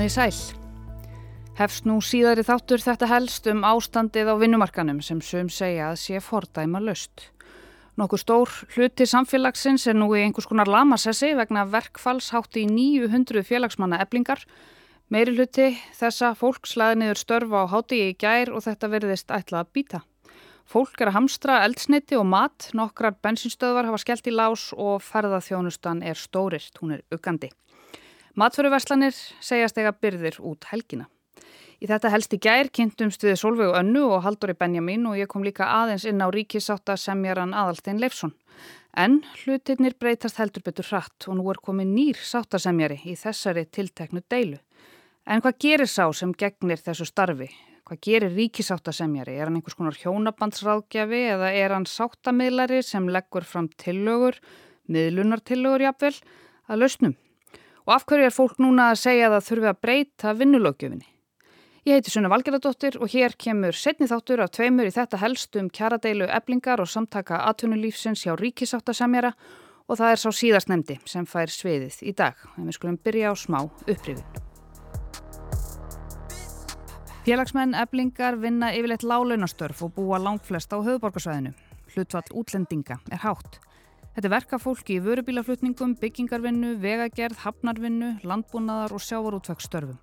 Komiði sæl. Hefst nú síðari þáttur þetta helst um ástandið á vinnumarkanum sem sum segja að sé fordæma löst. Nokkuð stór hluti samfélagsins er nú í einhvers konar lamasessi vegna verkfallshátti í 900 félagsmanna eblingar. Meiri hluti þessa fólk slaði niður störfa á hátti í gær og þetta verðist ætla að býta. Fólk er að hamstra eldsneiti og mat, nokkrar bensinstöðvar hafa skellt í lás og ferðaþjónustan er stórist, hún er uggandi. Matföruverslanir segjast ega byrðir út helgina. Í þetta helst í gær kynntumst við Solveig Önnu og Haldóri Benjamin og ég kom líka aðeins inn á ríkisáta semjaran Aðalstein Leifsson. En hlutirnir breytast heldur betur hratt og nú er komið nýr sátasemjari í þessari tilteknu deilu. En hvað gerir sá sem gegnir þessu starfi? Hvað gerir ríkisátasemjari? Er hann einhvers konar hjónabandsráðgjafi eða er hann sáttamilari sem leggur fram tillögur, miðlunartillögur jafnvel, að lausnum? Og af hverju er fólk núna að segja að það þurfi að breyta vinnulögjöfinni? Ég heiti Sunna Valgeradóttir og hér kemur setni þáttur af tveimur í þetta helst um kjaradeilu eblingar og samtaka atvinnulífsins hjá ríkisáttasemjara og það er sá síðast nefndi sem fær sviðið í dag. En við skulum byrja á smá upprifin. Félagsmenn eblingar vinna yfirleitt lálaunastörf og búa langflest á höfuborgarsvæðinu. Hlutvall útlendinga er hátt. Þetta er verka fólki í vörubílaflutningum, byggingarvinnu, vegagerð, hafnarvinnu, landbúnaðar og sjávarútvegsstörfum.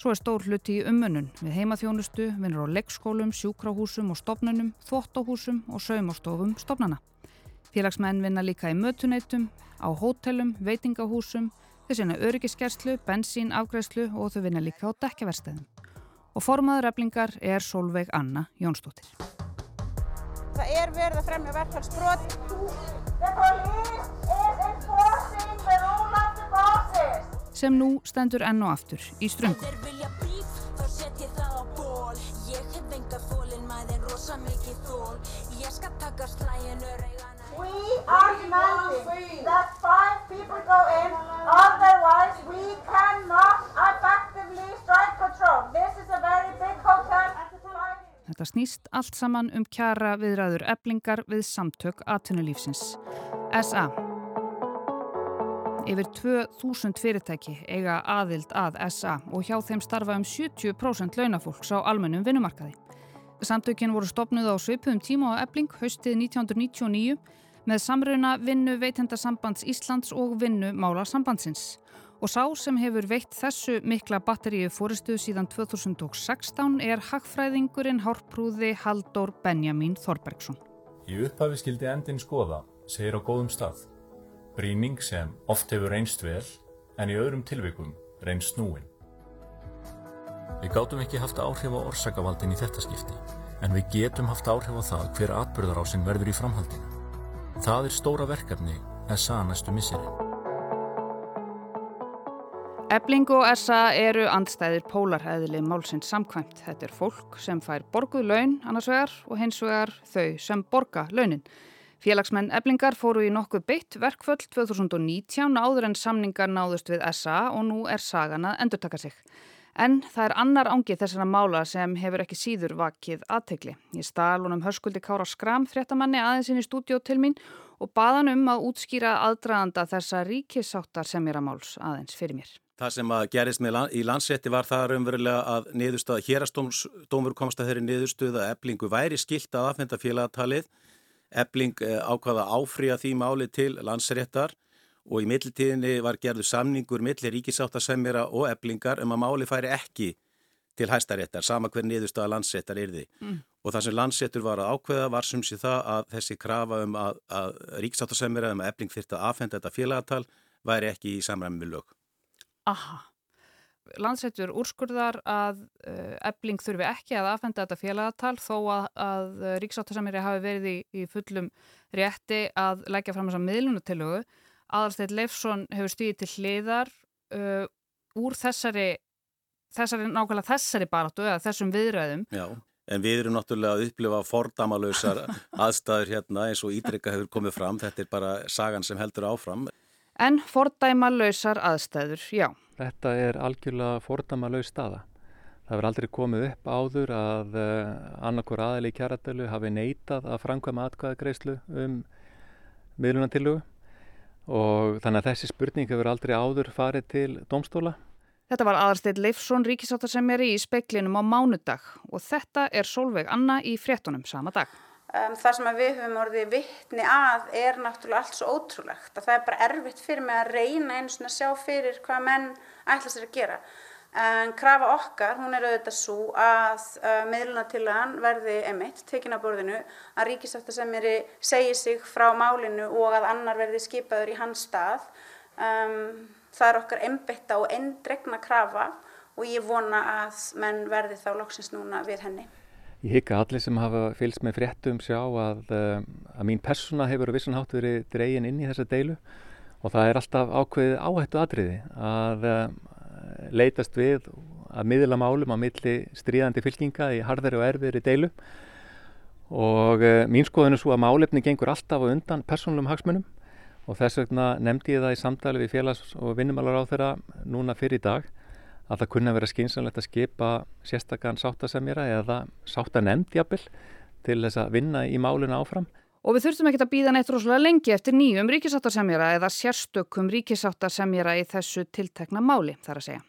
Svo er stór hluti í umönnun við heimaþjónustu, vinnur á leikskólum, sjúkrahúsum og stopnunum, þvóttahúsum og saumastofum stopnana. Félagsmenn vinna líka í mötuneytum, á hótelum, veitingahúsum, þau sinna öryggiskerslu, bensín, afgræslu og þau vinna líka á dekkjaverstæðum. Og formaður eflingar er Solveig Anna Jónsdóttir. Það er verið að fremja verkfallsbrot. Sem nú stendur enn og aftur í ströngum. We are demanding that five people go in, otherwise we Þetta snýst allt saman um kjara viðræður eblingar við samtök atvinnulífsins. SA. Yfir 2000 fyrirtæki eiga aðild að SA og hjá þeim starfa um 70% launafólks á almennum vinnumarkaði. Samtökin voru stopnuð á svipum tíma á ebling haustið 1999 með samruna vinnu veitendasambands Íslands og vinnu mála sambandsins. Og sá sem hefur veitt þessu mikla batteríu fóristuð síðan 2016 er hagfræðingurinn hárprúði Haldur Benjamin Þorbergsson. Í upphafi skildi endin skoða, segir á góðum stað. Brýning sem oft hefur reynst vel en í öðrum tilvikum reynst snúin. Við gátum ekki haft áhrif á orsakavaldin í þetta skipti, en við getum haft áhrif á það hver atbyrðarásinn verður í framhaldinu. Það er stóra verkefni SA næstu misseri. Ebling og SA eru andstæðir pólarhæðili málsins samkvæmt. Þetta er fólk sem fær borguð laun annars vegar og hins vegar þau sem borga launin. Félagsmenn Eblingar fóru í nokkuð beitt verkföll 2019 áður en samningar náðust við SA og nú er sagan að endurtaka sig. En það er annar ángi þessara mála sem hefur ekki síður vakið aðtegli. Ég stál honum hörskuldi Kára Skram fréttamanni aðeins inn í stúdíó til mín og baðan um að útskýra aðdraðanda þessa ríkissáttar sem er að máls aðeins fyrir mér. Það sem að gerist með í landsrétti var það raunverulega að niðurstöða hérastómur komst að þeirri niðurstöða að eblingu væri skilt að aðfenda félagatalið. Ebling ákvaða áfríja því máli til landsréttar og í mittiltíðinni var gerðu samningur millir ríkisáttasemjara og eblingar um að máli færi ekki til hæstaréttar, sama hver niðurstöða landsréttar er því. Mm. Og það sem landsréttur var að ákveða var sem sé það að þessi krafa um að, að ríkisáttasemjara um að ebling þyrta að aðfenda þetta félagatal væri ekki í samræmi með lög. Aha, landsettur úrskurðar að ebling þurfi ekki að aðfenda þetta félagatal þó að, að ríksáttasamiri hafi verið í, í fullum rétti að leggja fram þessa miðlunatilögu. Aðalsteit Leifsson hefur stýðið til hliðar uh, úr þessari, þessari, nákvæmlega þessari baráttu eða þessum viðræðum. Já, en við erum náttúrulega að upplifa fordamalösar aðstæður hérna eins og ídrykka hefur komið fram. Þetta er bara sagan sem heldur áfram. En fordæmalösar aðstæður, já. Þetta er algjörlega fordæmalös staða. Það verður aldrei komið upp áður að uh, annarkur aðli í kjaradölu hafi neitað að framkvæma atkvæðagreyslu um miðlunartillugu og þannig að þessi spurning hefur aldrei áður farið til domstóla. Þetta var aðarsteyt Leifsson ríkisáttasemjari í speklinum á mánudag og þetta er Solveig Anna í fréttunum sama dag. Um, það sem við höfum orðið vittni að er náttúrulega allt svo ótrúlegt að það er bara erfitt fyrir mig að reyna eins og að sjá fyrir hvað menn ætla sér að gera. En krafa okkar, hún er auðvitað svo að uh, meðlunatillagan verði emitt, tekin á borðinu, að ríkisaftasemjari segi sig frá málinu og að annar verði skipaður í hans stað. Um, það er okkar embetta og endregna krafa og ég vona að menn verði þá loksins núna við henni. Ég hygg að allir sem hafa fylgst með fréttum sjá að, eh, að mín persóna hefur vissanhátt verið dregin inn í þessa deilu og það er alltaf ákveðið áhættu atriði að leitast við að miðla málum á milli stríðandi fylkinga í harðari og erfiðri deilu og uh, mín skoðun er svo að málefni gengur alltaf og undan persónlum hagsmunum og þess vegna nefndi ég það í samtali við félags- og vinnumálar á þeirra núna fyrir í dag að það kunna vera skynsanlegt að skipa sérstakann sáttasemjara eða sáttanemnd jafnvel til þess að vinna í máluna áfram. Og við þurftum ekki að býða neitt rosalega lengi eftir nýjum ríkisáttasemjara eða sérstökum ríkisáttasemjara í þessu tiltekna máli, þar að segja.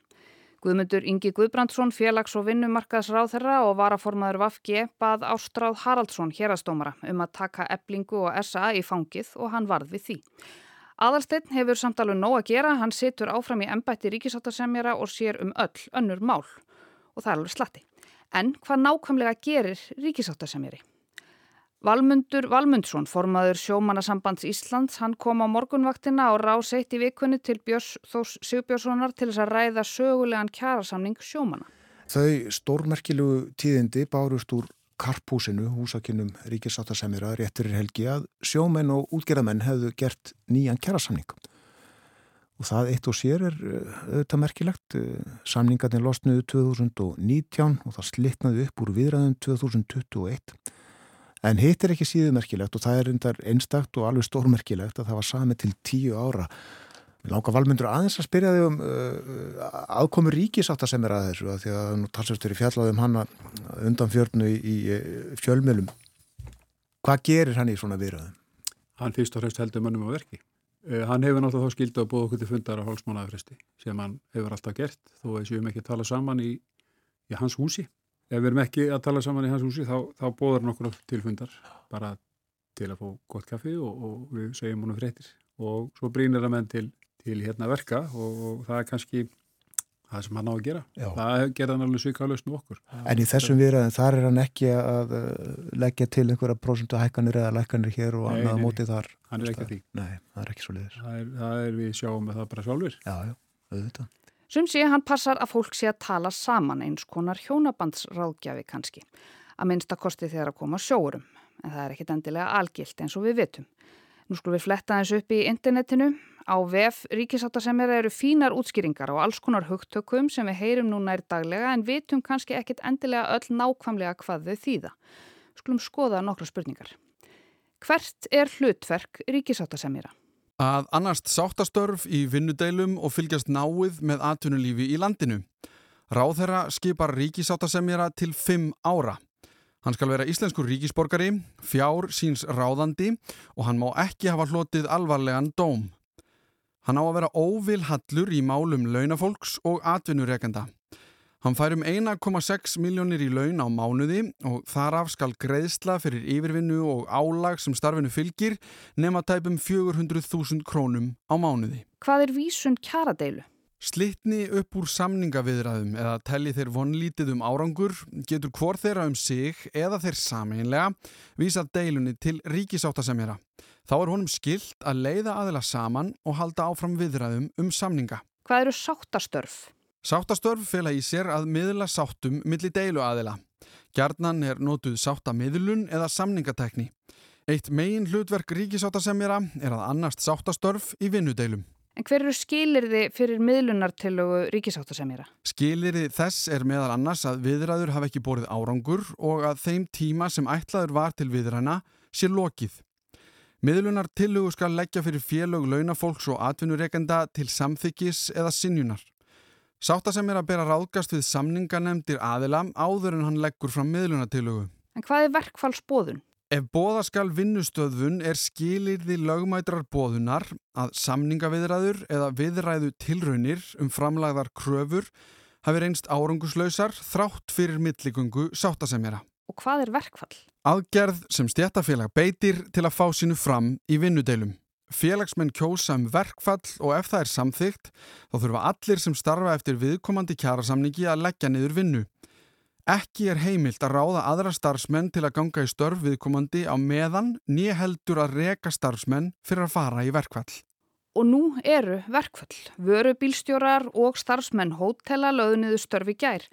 Guðmundur Ingi Guðbrandsson, félags- og vinnumarkaðsráðherra og varaformaður Vafgi bað Ástráð Haraldsson hérastómara um að taka eblingu og SA í fangið og hann varð við því. Aðalsteinn hefur samtalið nóg að gera, hann situr áfram í ennbætti ríkisáttasemjara og sér um öll önnur mál og það er alveg slatti. En hvað nákvæmlega gerir ríkisáttasemjari? Valmundur Valmundsson, formaður sjómannasambands Íslands, hann kom á morgunvaktina og rás eitt í vikunni til Björns Þós Sigbjörnssonar til þess að ræða sögulegan kjærasamning sjómanna. Þau stórmerkilugu tíðindi bárust úr karphúsinu, húsakinnum ríkisáttasemjara réttir helgi að sjómenn og útgerðamenn hefðu gert nýjan kjærasamning. Og það eitt og sér er auðvitað merkilegt. Samningarnir losnuðu 2019 og það slittnaði upp úr viðræðum 2021. En hitt er ekki síðu merkilegt og það er reyndar einstakt og alveg stórmerkilegt að það var sami til tíu ára. Við láka valmyndur aðeins að spyrja þig um uh, aðkomi ríkisátt að sem er að þessu að því að nú talsastur í fjallaðum hann undan fjörnu í, í fjölmjölum. Hvað gerir hann í svona viðræðum? Hann fyrst og fremst heldur mönnum á verki. Uh, hann hefur náttúrulega þá skildu að búa okkur til fundar á hálfsmánaðafresti sem hann hefur alltaf gert þó að séum ekki tala saman í, í hans húsi ef við erum ekki að tala saman í hans húsi þá, þá bóðar hann okkur tilfundar bara til að fá gott kaffi og, og við segjum honum fréttir og svo brínir að menn til, til hérna verka og, og það er kannski það sem hann á að gera. Já. Það gerða hann alveg svika að lausna okkur. En í þessum viðræðin þar er hann ekki að leggja til einhverja prosentu hækkanir eða lækkanir hér og annað móti þar. Hann er ekki að því. Nei, það er ekki svo liðis. Það er, það er við sjáum með það bara sjálfur. Já, já, auðvitað. Sum sé hann passar að fólk sé að tala saman eins konar hjónabandsráðgjafi kannski. Að minnsta kosti þegar að koma sjórum, en það er ekkit endilega algilt eins og við vitum. Nú skulum við fletta eins upp í internetinu. Á VF ríkisáttasemjara eru fínar útskýringar og alls konar hugtökum sem við heyrum núna er daglega en vitum kannski ekkit endilega öll nákvæmlega hvað þau þýða. Skulum skoða nokkra spurningar. Hvert er hlutverk ríkisáttasemjara? Að annast sáttastörf í vinnudeilum og fylgjast náið með atvinnulífi í landinu. Ráðherra skipar ríkisáttasemjara til fimm ára. Hann skal vera íslenskur ríkisborgari, fjár síns ráðandi og hann má ekki hafa hlotið alvarlegan dóm. Hann á að vera óvilhallur í málum launafólks og atvinnurekenda. Hann fær um 1,6 miljónir í laun á mánuði og þaraf skal greiðsla fyrir yfirvinnu og álag sem starfinu fylgir nema tæpum 400.000 krónum á mánuði. Hvað er vísun kjaradeilu? Slittni upp úr samningaviðræðum eða telli þeir vonlítið um árangur getur hvor þeirra um sig eða þeir sameinlega vísað deilunni til ríkisáttasemjara. Þá er honum skilt að leiða aðila saman og halda áfram viðræðum um samninga. Hvað eru sáttastörf? Sáttastörf fela í sér að miðla sáttum milli deilu aðila. Gjarnan er nótuð sáttamiðlun eða samningatekni. Eitt megin hlutverk ríkisáttasemjara er að annast sáttastörf í vinnudeilum. En hver eru skilirði fyrir miðlunartilögu ríkisáttasemjara? Skilirði þess er meðal annars að viðræður hafa ekki borið árangur og að þeim tíma sem ætlaður var til viðræna sé lokið. Miðlunartilögu skal leggja fyrir félög launafólks og atvinnureikenda til samþykis eða sinjunar. Sátta sem er að bera ráðgast við samninganemdir aðila áður en hann leggur fram miðlunatilögu. En hvað er verkfallsbóðun? Ef bóðaskal vinnustöðvun er skilirði lögmætrar bóðunar að samningaviðræður eða viðræðu tilraunir um framlagðar kröfur hafi reynst áranguslausar þrátt fyrir milligöngu sáttasemjara. Og hvað er verkfall? Aðgerð sem stjættafélag beitir til að fá sínu fram í vinnudeilum. Félagsmenn kjósa um verkfall og ef það er samþygt þá þurfa allir sem starfa eftir viðkomandi kjærasamningi að leggja niður vinnu. Ekki er heimilt að ráða aðra starfsmenn til að ganga í störf viðkomandi á meðan nýja heldur að reka starfsmenn fyrir að fara í verkfall. Og nú eru verkfall. Vörubílstjórar og starfsmenn hótela löðuniðu störfi gær.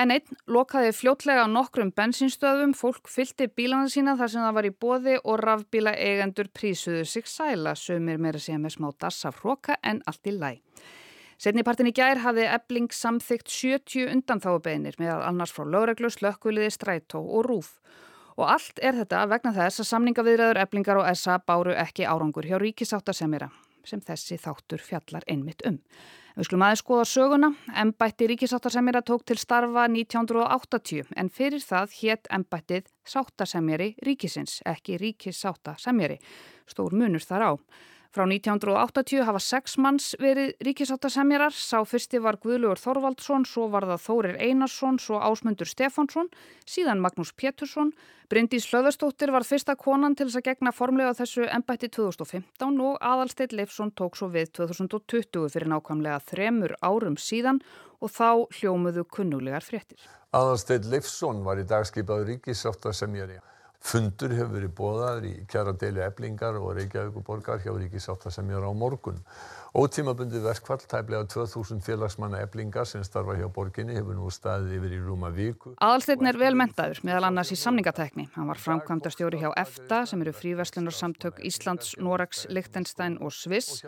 En einn lokaði fljótlega á nokkrum bensinstöðum, fólk fylti bílana sína þar sem það var í bóði og rafbíla eigendur prísuðu sig sæla, sömur meira síðan með smá dassa fróka en allt í læg. Setnipartin í gær hafði ebling samþygt 70 undanþáubeginir með annars frá lögreglu, slökkviliði, strætó og rúf. Og allt er þetta vegna þess að samningaviðræður eblingar og SA báru ekki árangur hjá ríkisáttasemjara sem þessi þáttur fjallar einmitt um. Við skulum aðeins skoða söguna. Embætti ríkisáttasemjara tók til starfa 1980 en fyrir það hétt embættið sáttasemjari ríkisins, ekki ríkisáttasemjari. Stór munur þar á. Frá 1980 hafa sex manns verið ríkisáttasemjarar, sá fyrsti var Guðlugur Þorvaldsson, svo var það Þórir Einarsson, svo Ásmundur Stefánsson, síðan Magnús Pétursson. Bryndís Hlöðastóttir var fyrsta konan til þess að gegna formlega þessu ennbætti 2015 og Adalsteit Leifsson tók svo við 2020 fyrir nákvæmlega þremur árum síðan og þá hljómuðu kunnulegar fréttir. Adalsteit Leifsson var í dagskipaður ríkisáttasemjari. Fundur hefur verið bóðaður í kjara deilu eblingar og Reykjavíkuborgar hjá ríkisáttasemjar á morgun. Ótímabundi verkfall tæplega 2000 félagsmanna eblingar sem starfa hjá borginni hefur nú staðið yfir í rúma viku. Aðalsteinn er vel mentaður meðal annars í samningatekni. Hann var framkvæmda stjóri hjá EFTA sem eru fríverslunarsamtök Íslands, Norex, Liechtenstein og Sviss.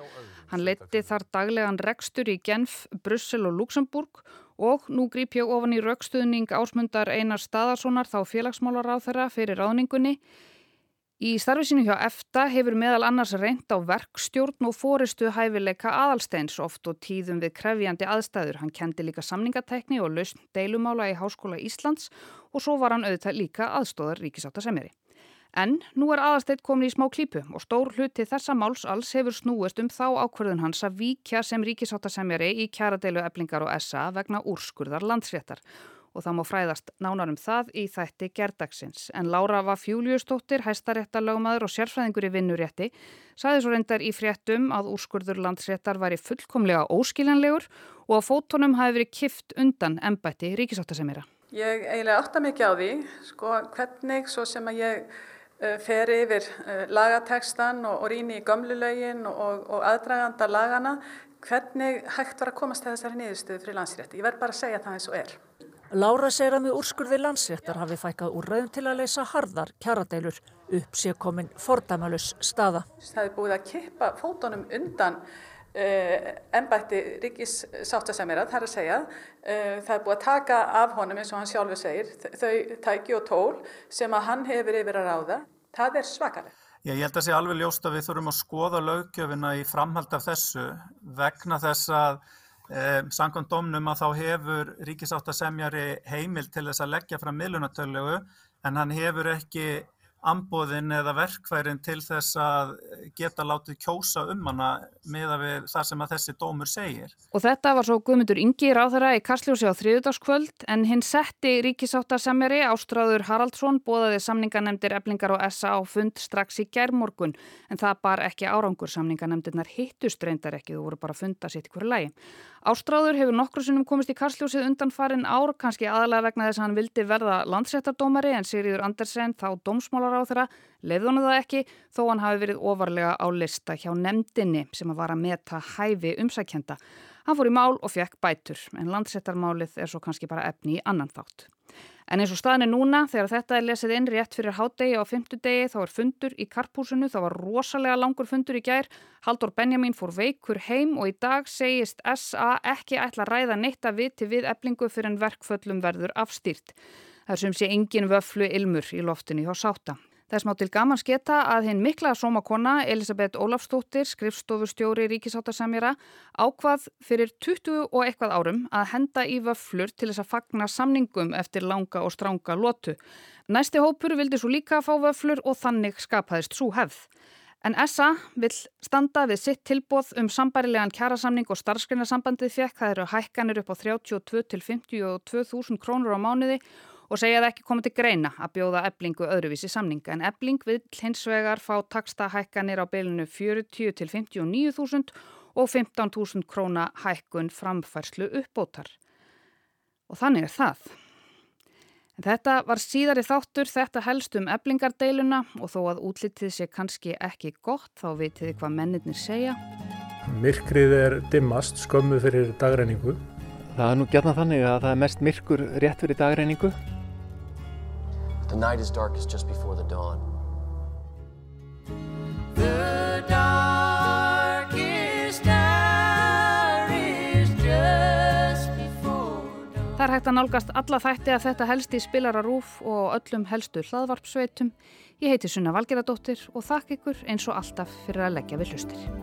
Hann leti þar daglegan rekstur í Genf, Brussel og Luxemburg og nú grýp ég ofan í raukstuðning ásmundar Einar Staðarssonar þá félagsmálar á þeirra fyrir ráðningunni. Í starfi sínu hjá EFTA hefur meðal annars reynd á verkstjórn og fóristu hæfileika aðalsteins oft og tíðum við krefjandi aðstæður. Hann kendi líka samningatekni og lausn deilumála í Háskóla Íslands og svo var hann auðvitað líka aðstóðar ríkisáttasemjari. En nú er aðasteitt komin í smá klípu og stór hluti þessa máls alls hefur snúist um þá ákverðun hans að víkja sem ríkisáttasemjari í kjaradeilu eblingar og SA vegna úrskurðar landsréttar. Og það má fræðast nánar um það í þætti gerdagsins. En Lára var fjúliustóttir, hæstaréttalögmaður og sérfræðingur í vinnurétti, saði svo reyndar í fréttum að úrskurður landsréttar væri fullkomlega óskiljanlegur og að fótonum hafi verið kift undan embætti ríkisáttasemjara. Ég eiginlega átta mikið á því, sko, hvernig svo sem að ég fer yfir eh, lagatekstan og, og rýni í gömlulögin og, og aðdraganda lagana, hvernig hægt var að komast til þessari niðurstöðu fyrir landsrétti. Ég verð bara að segja það eins og er. Lára segir að með úrskurði landsréttar hafi fækkað úrræðum til að leysa harðar kjaradeilur upp sé komin fordæmalus staða. Það hefur búið að kippa fótonum undan Uh, ennbætti ríkis sáttasemjara þar að segja uh, það er búið að taka af honum eins og hann sjálfur segir þau tæki og tól sem að hann hefur yfir að ráða það er svakalega. Já, ég held að sé alveg ljóst að við þurfum að skoða lögjöfina í framhald af þessu vegna þess að um, samkvæmt domnum að þá hefur ríkisáttasemjari heimil til þess að leggja fram miðlunatölu en hann hefur ekki ambóðin eða verkværin til þess að geta látið kjósa um hana með það sem að þessi dómur segir. Og þetta var svo Guðmundur Ingi ráðara í Kastljósi á þriðudagskvöld en hinn setti ríkisáttarsemjari Ástráður Haraldsson bóðaði samninganemdir eblingar og SA á fund strax í gerðmorgun en það bar ekki árangur samninganemdirnar hittust reyndar ekki, þú voru bara að funda sitt hverju lægi. Ástráður hefur nokkru sinnum komist í Kastljósið undan farin ár, kannski aðalega vegna þess að hann vildi verða landsréttardómari en Sigriður Andersen þá dómsmálar á þeirra leiðonu það ekki þó hann hafi verið ofarlega á lista hjá nefndinni sem að var að meta hæfi umsækjenda. Hann fór í mál og fekk bætur en landsréttarmálið er svo kannski bara efni í annan þátt. En eins og staðin er núna, þegar þetta er lesið inn rétt fyrir hádegi á fymtudegi, þá er fundur í karpúsinu, þá var rosalega langur fundur í gær. Haldur Benjamin fór veikur heim og í dag segist SA ekki ætla að ræða neitt að viti við eblingu fyrir en verkföllum verður afstýrt. Það er sem sé engin vöflu ilmur í loftinu hjá sáta. Það er smá til gaman sketa að hinn mikla sómakonna Elisabeth Ólafstóttir, skrifstofustjóri Ríkisáttasemjara, ákvað fyrir 20 og eitthvað árum að henda í vöflur til þess að fagna samningum eftir langa og stránga lotu. Næsti hópur vildi svo líka fá vöflur og þannig skapaðist svo hefð. En SA vil standa við sitt tilbóð um sambærilegan kjærasamning og starfsgreinasambandið fekk. Það eru hækkanir upp á 32 til 52.000 krónur á mánuði og segja að ekki koma til greina að bjóða eblingu öðruvísi samninga en ebling vil hins vegar fá taksta hækkanir á bylunu 40 til 59.000 og 15.000 króna hækkun framfærslu uppbótar. Og þannig er það. En þetta var síðari þáttur, þetta helst um eblingardeiluna og þó að útlitið sé kannski ekki gott þá veitir þið hvað mennirnir segja. Myrkrið er dimmast skömmu fyrir dagreiningu. Það er nú gætna þannig að það er mest myrkur rétt fyrir dagreiningu. The night is darkest just before the dawn. The darkest hour is just before dawn. Það er hægt að nálgast alla þætti að þetta helsti spilara rúf og öllum helstu hlaðvarpsveitum. Ég heiti Sunna Valgeradóttir og þakk ykkur eins og alltaf fyrir að leggja við hlustir.